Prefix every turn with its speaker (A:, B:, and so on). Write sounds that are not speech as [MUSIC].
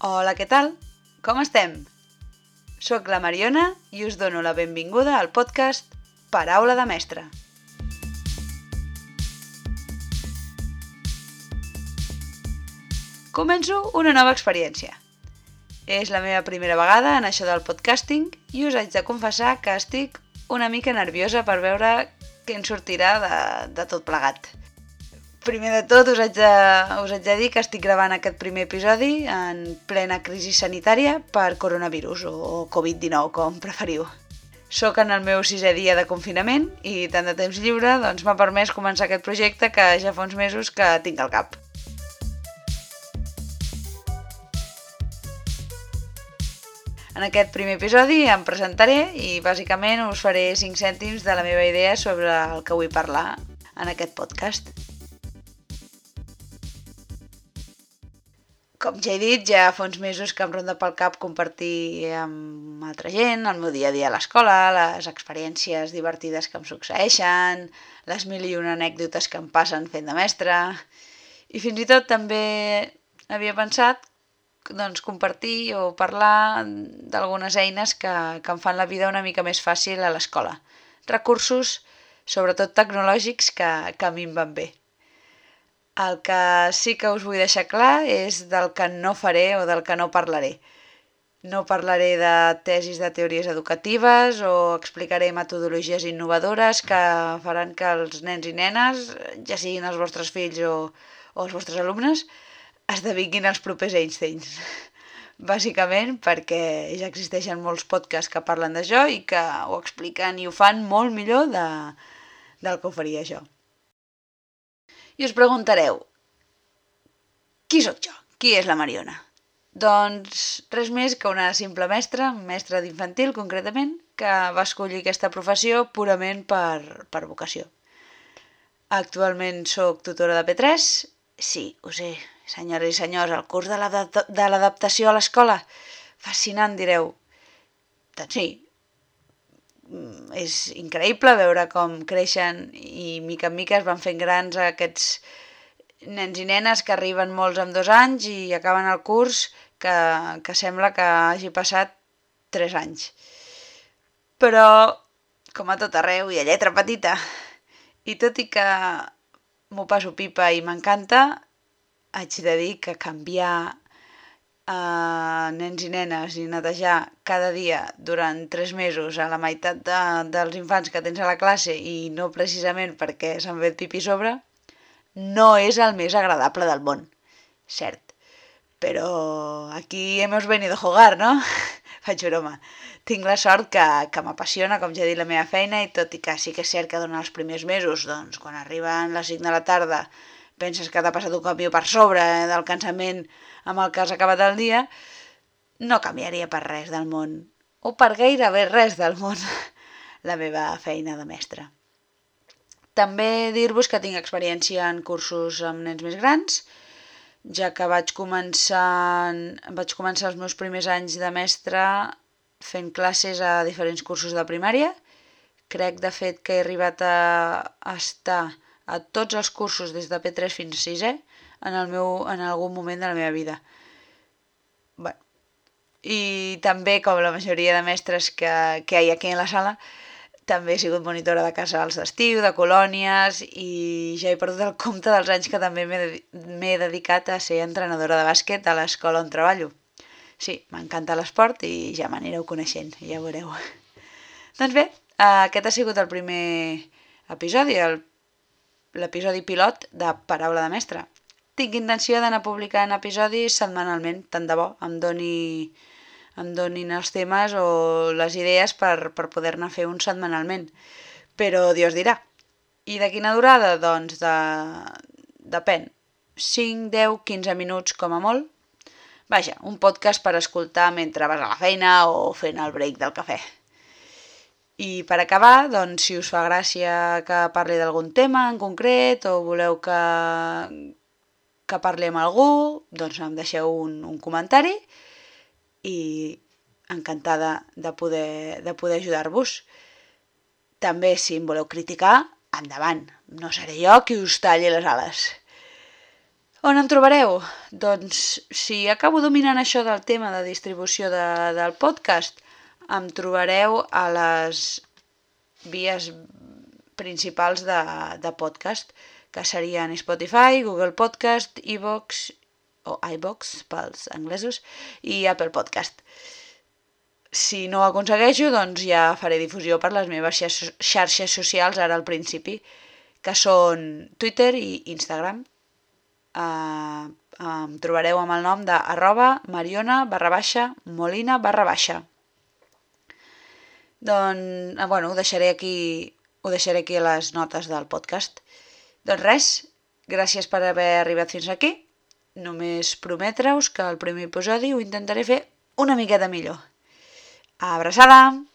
A: Hola, què tal? Com estem? Soc la Mariona i us dono la benvinguda al podcast Paraula de Mestre. Començo una nova experiència. És la meva primera vegada en això del podcasting i us haig de confessar que estic una mica nerviosa per veure què en sortirà de, de tot plegat. Primer de tot us haig, de, us haig de dir que estic gravant aquest primer episodi en plena crisi sanitària per coronavirus o Covid-19, com preferiu. Soc en el meu sisè dia de confinament i tant de temps lliure doncs m'ha permès començar aquest projecte que ja fa uns mesos que tinc al cap. En aquest primer episodi em presentaré i bàsicament us faré 5 cèntims de la meva idea sobre el que vull parlar en aquest podcast. Com ja he dit, ja fa uns mesos que em ronda pel cap compartir amb altra gent el meu dia a dia a l'escola, les experiències divertides que em succeeixen, les mil i una anècdotes que em passen fent de mestre... I fins i tot també havia pensat doncs, compartir o parlar d'algunes eines que, que em fan la vida una mica més fàcil a l'escola. Recursos, sobretot tecnològics, que, que a mi em van bé. El que sí que us vull deixar clar és del que no faré o del que no parlaré. No parlaré de tesis de teories educatives o explicaré metodologies innovadores que faran que els nens i nenes, ja siguin els vostres fills o, o els vostres alumnes, esdevinguin els propers Einsteins. [LAUGHS] Bàsicament perquè ja existeixen molts podcasts que parlen d'això i que ho expliquen i ho fan molt millor de, del que ho faria jo. I us preguntareu, qui sóc jo? Qui és la Mariona? Doncs res més que una simple mestra, mestra d'infantil concretament, que va escollir aquesta professió purament per, per vocació. Actualment sóc tutora de P3, sí, ho sé, senyores i senyors, el curs de l'adaptació a l'escola, fascinant, direu. Doncs sí, és increïble veure com creixen i mica en mica es van fent grans aquests nens i nenes que arriben molts amb dos anys i acaben el curs que, que sembla que hagi passat tres anys. Però, com a tot arreu, hi ha lletra petita. I tot i que m'ho passo pipa i m'encanta, haig de dir que canviar uh, nens i nenes i netejar cada dia durant tres mesos a la meitat de, dels infants que tens a la classe i no precisament perquè ve el pipi sobre, no és el més agradable del món. Cert. Però aquí hemos venido a jugar, no? [LAUGHS] Faig broma. Tinc la sort que, que m'apassiona, com ja he dit, la meva feina i tot i que sí que és cert que durant els primers mesos, doncs, quan arriben les 5 de la tarda penses que t'ha passat un camió per sobre eh, del cansament amb el que has acabat el dia, no canviaria per res del món, o per gairebé res del món, [LAUGHS] la meva feina de mestre. També dir-vos que tinc experiència en cursos amb nens més grans, ja que vaig començar, vaig començar els meus primers anys de mestre fent classes a diferents cursos de primària. Crec, de fet, que he arribat a estar a tots els cursos des de P3 fins a 6è en, el meu, en algun moment de la meva vida. Bé. I també, com la majoria de mestres que, que hi ha aquí a la sala, també he sigut monitora de casals d'estiu, de colònies i ja he perdut el compte dels anys que també m'he dedicat a ser entrenadora de bàsquet a l'escola on treballo. Sí, m'encanta l'esport i ja m'anireu coneixent, ja veureu. [LAUGHS] doncs bé, aquest ha sigut el primer episodi, el l'episodi pilot de Paraula de Mestre. Tinc intenció d'anar publicant episodis setmanalment, tant de bo em doni em donin els temes o les idees per, per poder-ne fer un setmanalment. Però Dios dirà. I de quina durada? Doncs de... depèn. 5, 10, 15 minuts com a molt. Vaja, un podcast per escoltar mentre vas a la feina o fent el break del cafè. I per acabar, doncs, si us fa gràcia que parli d'algun tema en concret o voleu que, que parli amb algú, doncs em deixeu un, un comentari i encantada de poder, de poder ajudar-vos. També, si em voleu criticar, endavant. No seré jo qui us talli les ales. On em trobareu? Doncs si acabo dominant això del tema de distribució de, del podcast, em trobareu a les vies principals de, de podcast, que serien Spotify, Google Podcast, iVox o iVox pels anglesos i Apple Podcast. Si no ho aconsegueixo, doncs ja faré difusió per les meves xarxes socials ara al principi, que són Twitter i Instagram eh, em trobareu amb el nom de arroba mariona barra baixa molina barra baixa. Doncs, eh, bueno, ho deixaré aquí, ho deixaré aquí a les notes del podcast. Doncs res, gràcies per haver arribat fins aquí. Només prometre-us que el primer episodi ho intentaré fer una miqueta millor. Abraçada!